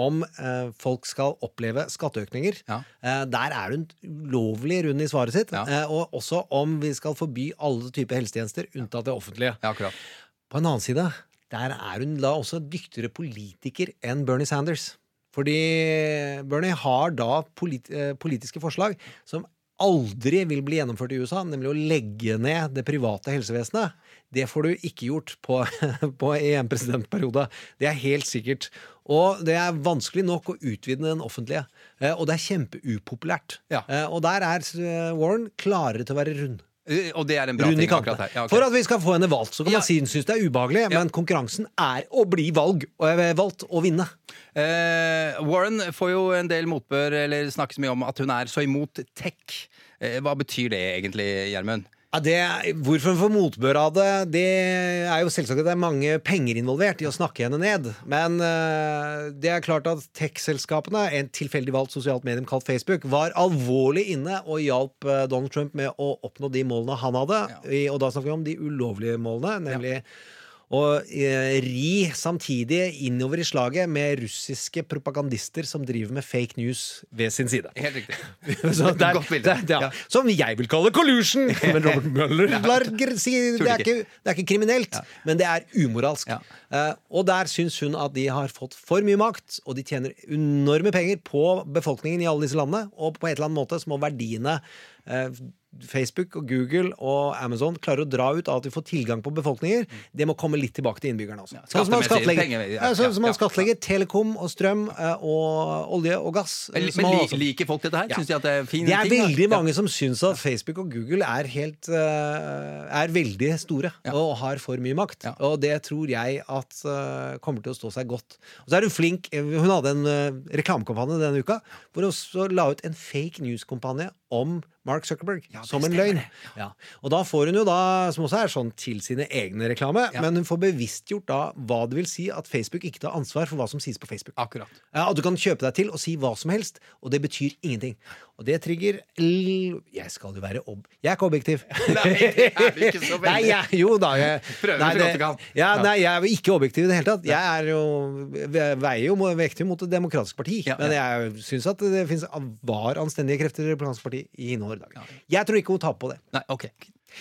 om eh, folk skal oppleve skatteøkninger. Eh, der er hun ulovlig rund i svaret sitt. Eh, og også om vi skal forby alle typer helsetjenester unntatt det offentlige. På en annen side, der er hun da også dyktigere politiker enn Bernie Sanders. Fordi Bernie har da polit eh, politiske forslag som aldri vil bli gjennomført i USA, nemlig å legge ned det private helsevesenet. Det får du ikke gjort på, på en presidentperiode. Det er helt sikkert. Og det er vanskelig nok å utvide den offentlige. Eh, Og det er kjempeupopulært. Ja. Og der er eh, Warren klarere til å være rund. Eh, Og det er en bra Rund ting akkurat her. Ja, okay. For at vi skal få henne valgt. Så kan man si hun syns det er ubehagelig, men konkurransen er å bli valg, og eh, valgt og vinne. Eh, Warren får jo en del motbør, eller snakkes mye om at hun er så imot tech. Eh, hva betyr det egentlig, Gjermund? Ja, det, hvorfor hun får motbør av det, det er jo selvsagt at det er mange penger involvert i å snakke henne ned. Men uh, det er klart at tech-selskapene, en tilfeldig valgt sosialt medium kalt Facebook, var alvorlig inne og hjalp eh, Donald Trump med å oppnå de målene han hadde. I, og da snakker vi om de ulovlige målene, nemlig å eh, ri samtidig innover i slaget med russiske propagandister som driver med fake news ved sin side. Helt riktig. Så der, Godt bilde. der, ja. Som jeg vil kalle collusion! Men Robert Mueller lar gr- si det er, ikke, det er ikke kriminelt, men det er umoralsk. Eh, og der syns hun at de har fått for mye makt, og de tjener enorme penger på befolkningen i alle disse landene, og på et eller annet måte så må verdiene eh, Facebook og Google og Amazon klarer å dra ut av at vi får tilgang på befolkninger, det må komme litt tilbake til innbyggerne også. Sånn som man skattlegger, penger, ja, ja, sånn som man ja, ja. skattlegger telekom og strøm eh, og olje og gass. Men, men li, liker folk dette her? Ja. Syns de at det er fine det er ting? da? veldig Ja. mange som syns at Facebook og Google er helt eh, Er veldig store og har for mye makt. Og det tror jeg at eh, kommer til å stå seg godt. Og så er hun flink. Hun hadde en reklamekampanje denne uka hvor hun la ut en fake news-kampanje om Mark Zuckerberg som en løgn. Ja. Og da får hun jo da, som også er sånn til sine egne reklame, men hun får bevisstgjort da hva det vil si at Facebook ikke tar ansvar for hva som sies på Facebook. Akkurat. Ja, og du kan kjøpe deg til og si hva som helst, og det betyr ingenting. Og det trigger Jeg skal jo være ob... Jeg er ikke objektiv. Nei, det er du ikke så veldig. Nei, jeg, jo da. Jeg, Prøver nei, så godt du kan. Ja, nei, jeg er jo ikke objektiv i det hele tatt. Jeg er jo, veier jo vektig mot Det demokratiske parti. Ja. Men jeg syns at det finnes, var anstendige krefter i Det demokratiske parti i Norge i dag. Jeg tror ikke hun taper på det. Nei, ok.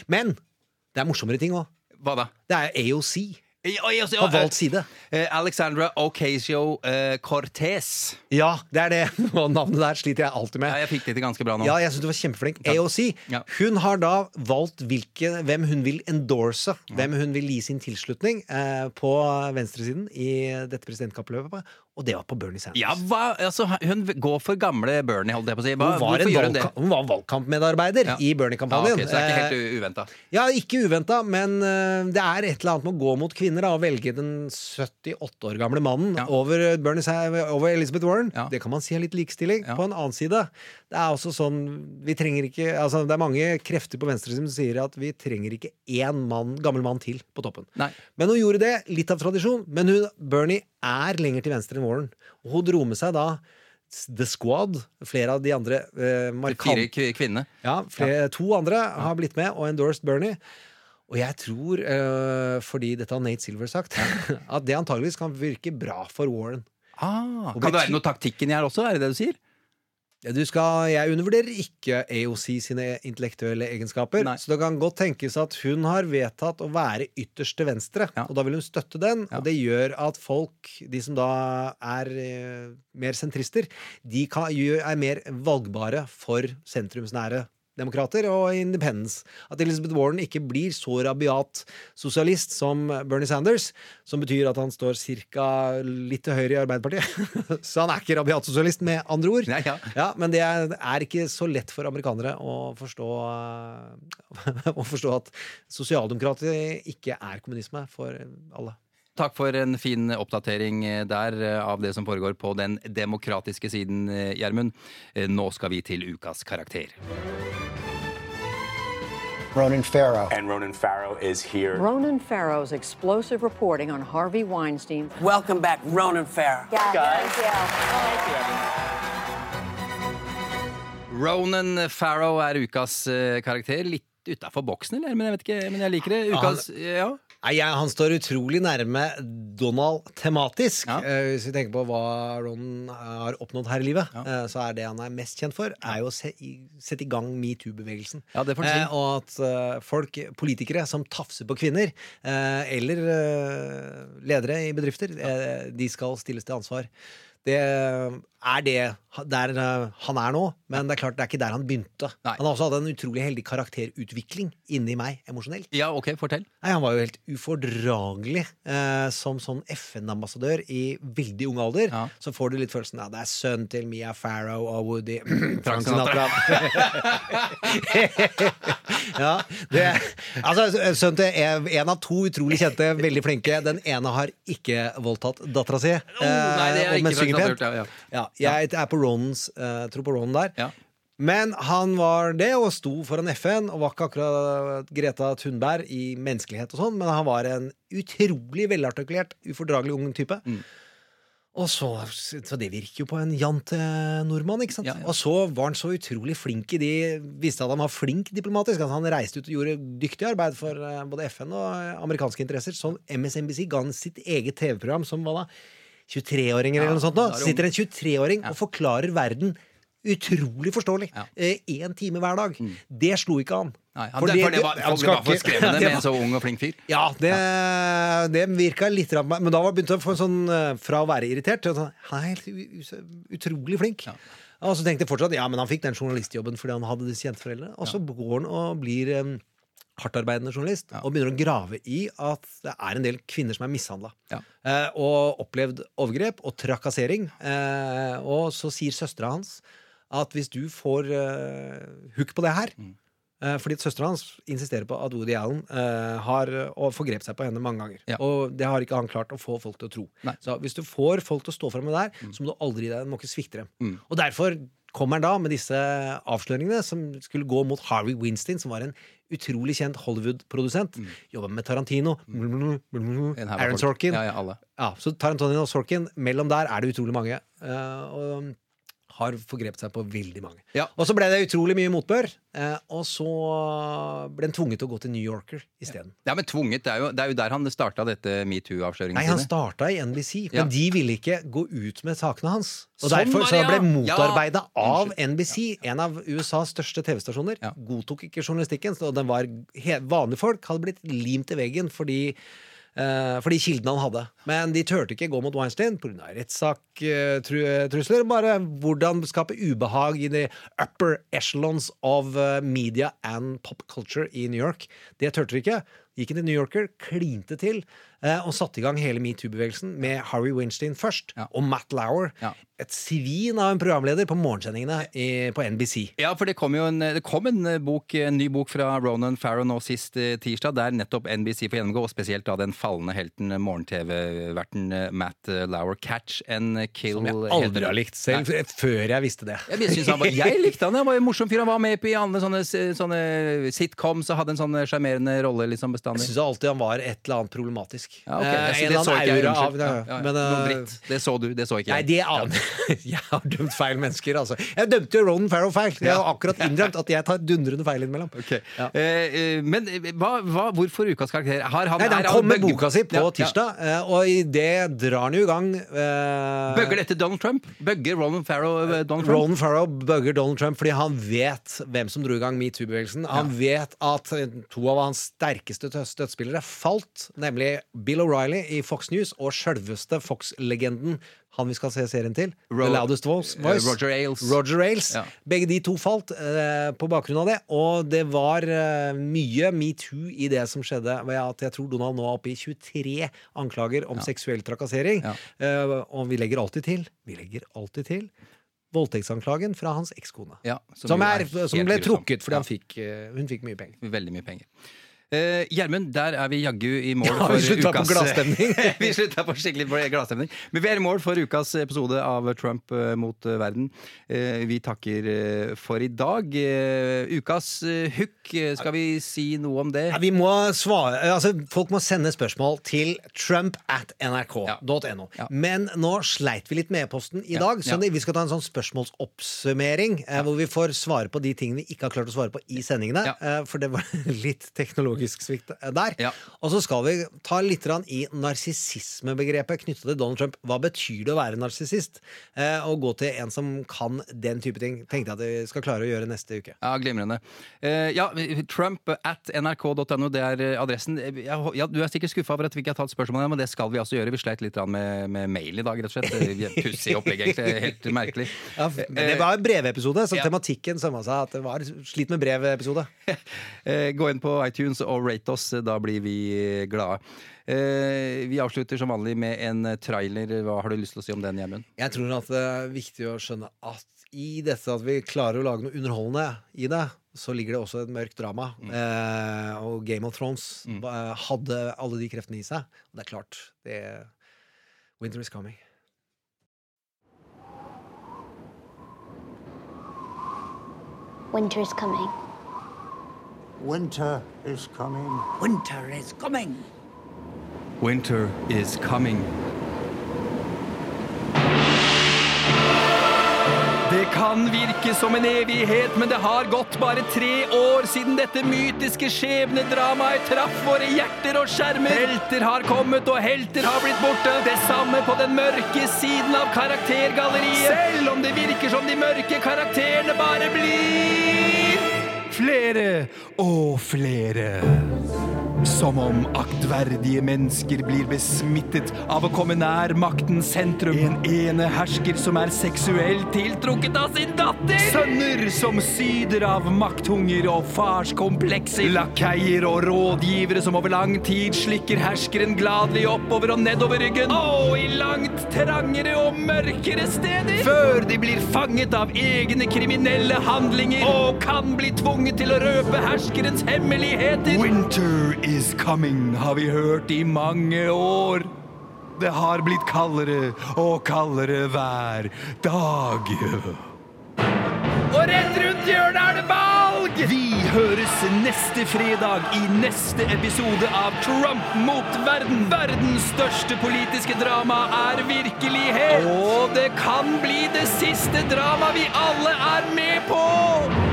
Men det er morsommere ting òg. Hva da? Det er AOC. Har valgt side. Eh, Alexandra Ocasio-Cortez. Ja, det er det. Og navnet der sliter jeg alltid med. Ja, jeg fikk det til ganske bra nå. Ja, jeg synes du var kjempeflink. AOC. Ja. Hun har da valgt hvilke, hvem hun vil endorse, hvem hun vil gi sin tilslutning eh, på venstresiden i dette presidentkappløpet, og det var på Bernie Sanders. Ja, hva, altså, hun går for gamle Bernie, holdt jeg på å si. Hva, Hun var, en hun hun var valgkampmedarbeider Ja. i Bernie-kampanjen. Ja, okay, så det er ikke Eh, helt uventa. Ja, ikke uventa, men eh, det er et eller annet med å gå mot kvinner da, og velge den 78 år gamle mannen over, Bernie, over Elizabeth Warren. Det kan man si er litt likestilling. På en annen side, det er også sånn vi trenger ikke, altså Det er mange krefter på venstresiden som sier at vi trenger ikke én mann, gammel mann til på toppen. Nei. Men hun gjorde det, litt av tradisjon. Men hun, Bernie er lenger til venstre enn Warren. Og hun dro med seg da The Squad, flere av de andre eh, markant- Fire kvinner. ja, flere, To andre har blitt med og endorsed Bernie. Og jeg tror, eh, fordi dette har Nate Silver sagt, at det antageligvis kan virke bra for Warren. Ah, kan det være noe taktikken her også? Er det det du sier? Ja, Du skal, jeg undervurderer ikke AOC sine intellektuelle egenskaper. Så det kan godt tenkes at hun har vedtatt å være ytterst til venstre, og da vil hun støtte den. Og det gjør at folk, de som da er eh, mer sentrister, de kan, er mer valgbare for sentrumsnære demokrater og independence. At Elizabeth Warren ikke blir så rabiat sosialist som Bernie Sanders, som betyr at han står ca. litt til høyre i Arbeiderpartiet. så han er ikke rabiat sosialist, med andre ord. Ja, men det er, ikke så lett for amerikanere å forstå, å forstå at sosialdemokrater ikke er kommunisme for alle. Takk for en fin oppdatering eh, der eh, av det som foregår på den demokratiske siden, eh, Gjermund. Nå skal vi til ukas karakter. Ronan Farrow. And Ronan Farrow is here. Ronan Farrow's explosive reporting on Harvey Weinstein. Welcome back, Ronan Farrow. Ronan Farrow er ukas karakter. Litt utafor boksen, eller? Men jeg vet ikke, men jeg liker det. Ukas, ja. Nei, jeg, Han står utrolig nærme Donald tematisk. Eh, hvis vi tenker på hva Ron har oppnådd her i livet, eh, så er det han er mest kjent for, er jo å se, i, sette i gang metoo-bevegelsen. Ja, det får si. Eh, og at eh, folk, politikere som tafser på kvinner, eh, eller eh, ledere i bedrifter, eh, de skal stilles til ansvar. Det er det der eh, han er nå, men det er klart det er ikke der han begynte. Han har også hatt en utrolig heldig karakterutvikling inni meg emosjonelt. Ja, ok, fortell. Nei, Han var jo helt ufordragelig eh, som sånn FN-ambassadør i veldig ung alder. Så får du litt følelsen av det er sønnen til Mia Farrow og Woody Frank Sinatra. ja, det, altså, sønnen til en av to utrolig kjente, veldig flinke. Den ene har ikke voldtatt dattera si. Oh, nei, det er ikke men synger pent. Ja, ja. Ja, jeg er på Ronans, uh, tror på Ronan der. Men han var det, og sto foran FN, og var ikke akkurat Greta Thunberg i menneskelighet og sånn, men han var en utrolig velartikulert, ufordragelig ung type. Og så, så det virker jo på en jante nordmann, ikke sant? Og så var han så utrolig flink i de Viste at han var flink diplomatisk. Altså han reiste ut og gjorde dyktig arbeid for eh, både FN og eh, amerikanske interesser. Som MSNBC ga han sitt eget TV-program som var da 23-åringer eller noe sånt. nå. er Så sitter en 23-åring og forklarer verden utrolig forståelig. Én time hver dag. Det slo ikke an. Nei, han, for det var, han skal for skremmende med en så ung og flink fyr. ja, det, det virka litt rart, men da var begynte jeg å få en sånn eh, Fra å være irritert til å sånn helt utrolig flink. Og så tenkte jeg fortsatt ja, men han fikk den journalistjobben fordi han hadde disse jenteforeldrene. Og så går han og blir um, hardtarbeidende journalist og begynner å grave i at det er en del kvinner som er mishandla. Eh, og opplevd overgrep og trakassering. Eh, og så sier søstera hans at hvis du får eh, hook på det her mm. fordi at søstera hans insisterer på at Woody Allen uh, har forgrepet seg på henne mange ganger. Og det har ikke han klart å få folk til å tro. Så hvis du får folk til å stå fram med det her, så må du aldri deg, du må ikke svikte dem. Og derfor kommer han da med disse avsløringene som skulle gå mot Harvey Winston, som var en utrolig kjent Hollywood-produsent. Jobba med Tarantino, av Aaron. Sorkin. Ja, ja. Ja, så Tarantino og Sorkin, mellom der er det utrolig mange. Uh, og har forgrepet seg på veldig mange. Og så ble det utrolig mye motbør, eh, og så ble han tvunget til å gå til New Yorker isteden. Ja, men tvunget, det er jo, det er jo der han starta dette metoo-avsløringen Nei, han starta i NBC, men Ja. de ville ikke gå ut med sakene hans. Og Som derfor så ble ja! motarbeida Ja, av NBC, en av USAs største TV-stasjoner. Godtok ikke journalistikken, og den var vanlige folk hadde blitt limt til veggen fordi for de kildene han hadde. Men de turte ikke gå mot Weinstein pga. rettssak-trusler. Bare hvordan skape ubehag i the upper echelons of eh, media and pop culture i New York. Det turte de ikke. Gikk inn til New Yorker, klinte til eh, og satte i gang hele metoo-bevegelsen med Harry Weinstein først, og Matt Lauer. Et svin av en programleder på morgensendingene i, på NBC. Ja, for det kom jo en, det kom en, bok, en ny bok fra Ronan Farrow nå sist eh, tirsdag, der nettopp NBC får gjennomgå, og spesielt da den falne helten, eh, morgen-TV-verten eh, Matt eh, Lauer. Catch and Kill. Som jeg aldri har likt selv, Nei. før jeg visste det. Jeg, synes han var, jeg likte han, han var en morsom fyr. Han var med på i alle sånne, sånne sitcoms og hadde en sånn sjarmerende rolle liksom bestandig. Jeg syns alltid han var et eller annet problematisk. Ja, okay. Eh, en det eller jeg, annen aura av unnskyld. Ja. Men, Noe eh, dritt. Det så du, det så ikke jeg. Nei, det aner jeg. har dømt feil mennesker, altså. Jeg dømte jo Ronan Farrow feil. Jeg har akkurat innrømt at jeg tar dundrende feil innimellom. Ja. Eh, eh, men eh, hva, hva, hvorfor ukas karakter? Har han, Nei, Han kom med boka si på tirsdag, og i det drar han jo i gang eh, Bøgger dette Donald Trump? Bøgger Ronan Farrow Donald Trump? Ronan Farrow bøgger Donald Trump fordi han vet hvem som dro i gang metoo-bevegelsen. Han vet at to av hans sterkeste tø- støttespillere falt, nemlig Bill O'Reilly i Fox News og sjølveste Fox-legenden, han vi skal se serien til, Ro- The Loudest Voice. eh, Roger Ailes. Roger Ailes. Ja. Begge de to falt eh, på bakgrunn av det, og det var eh, mye metoo i det som skjedde ved at jeg tror Donald nå er oppe i 23 anklager om seksuell trakassering. Eh, og vi legger alltid til Vi legger alltid til voldtektsanklagen fra hans ekskone. Ja, som, som, er, som ble trukket fordi Ja. han fikk, eh, hun fikk mye penger. Veldig mye penger. Eh, Gjermund, der er vi jaggu i mål Ja, for vi slutta på ukas gladstemning. Vi slutta på skikkelig gladstemning. Men vi er i mål for ukas episode av Trump eh, mot eh, verden. Eh, vi takker eh, for i dag. Eh, ukas eh, hook, eh, skal vi si noe om det? Ja, vi må svare, altså Folk må sende spørsmål til trump at nrk.no. Men nå sleit vi litt med e-posten i Ja, dag, så ja. vi skal ta en sånn spørsmålsoppsummering. Eh, hvor vi får svare på de tingene vi ikke har klart å svare på i sendingene. Eh, for det var litt teknologisk svikt der. der. Og så skal vi ta litt i narsissismebegrepet knyttet til Donald Trump. Hva betyr det å være narsissist? Eh, og gå til en som kan den type ting. Tenkte jeg at vi skal klare å gjøre neste uke. Ja, Glimrende. Eh, ja, Trump at nrk.no, det er adressen. Ja, ja, du er sikkert skuffa over at vi ikke har tatt spørsmålet, men det skal vi altså gjøre. Vi sleit litt med, med mail i dag, rett og slett. Pussig opplegg, egentlig. Helt merkelig. Ja, men det var en brevepisode, så Ja. tematikken sømma seg at det var slit med brevepisode. Eh, Gå inn på iTunes og rate oss, da blir vi glade. Eh, Vi avslutter som vanlig med en trailer. Hva har du lyst til å si om den, Gjermund? Jeg tror at det er viktig å skjønne at i dette at vi klarer å lage noe underholdende i det, så ligger det også et mørkt drama. Eh, og Game of Thrones mm. hadde alle de kreftene i seg. Og det er klart, det Winter is coming. Winter is coming. Winter is coming. Winter is coming. Winter is coming. Det kan virke som en evighet, men det har gått bare tre år siden dette mytiske skjebnedramaet traff våre hjerter og skjermer. Helter har kommet, og helter har blitt borte. Det samme på den mørke siden av karaktergalleriet. Selv om det virker som de mørke karakterene bare blir flere og flere. Som om aktverdige mennesker blir besmittet av å komme nær maktens sentrum. En ene hersker som er seksuelt tiltrukket av sin datter. Sønner som syder av makthunger og farskomplekser. Lakeier og rådgivere som over lang tid slikker herskeren gladelig oppover og nedover ryggen. Og i langt trangere og mørkere steder. Før de blir fanget av egne kriminelle handlinger og kan bli tvunget til å røpe herskerens hemmeligheter. Winter is coming, har vi hørt i mange år. Det har blitt kaldere og kaldere hver dag. Og rett rundt hjørnet er det valg! Vi høres neste fredag i neste episode av Trump mot verden. Verdens største politiske drama er virkelighet. Og det kan bli det siste drama vi alle er med på.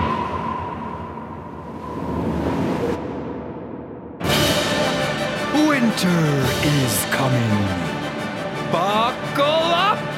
Winter is coming. Buckle up!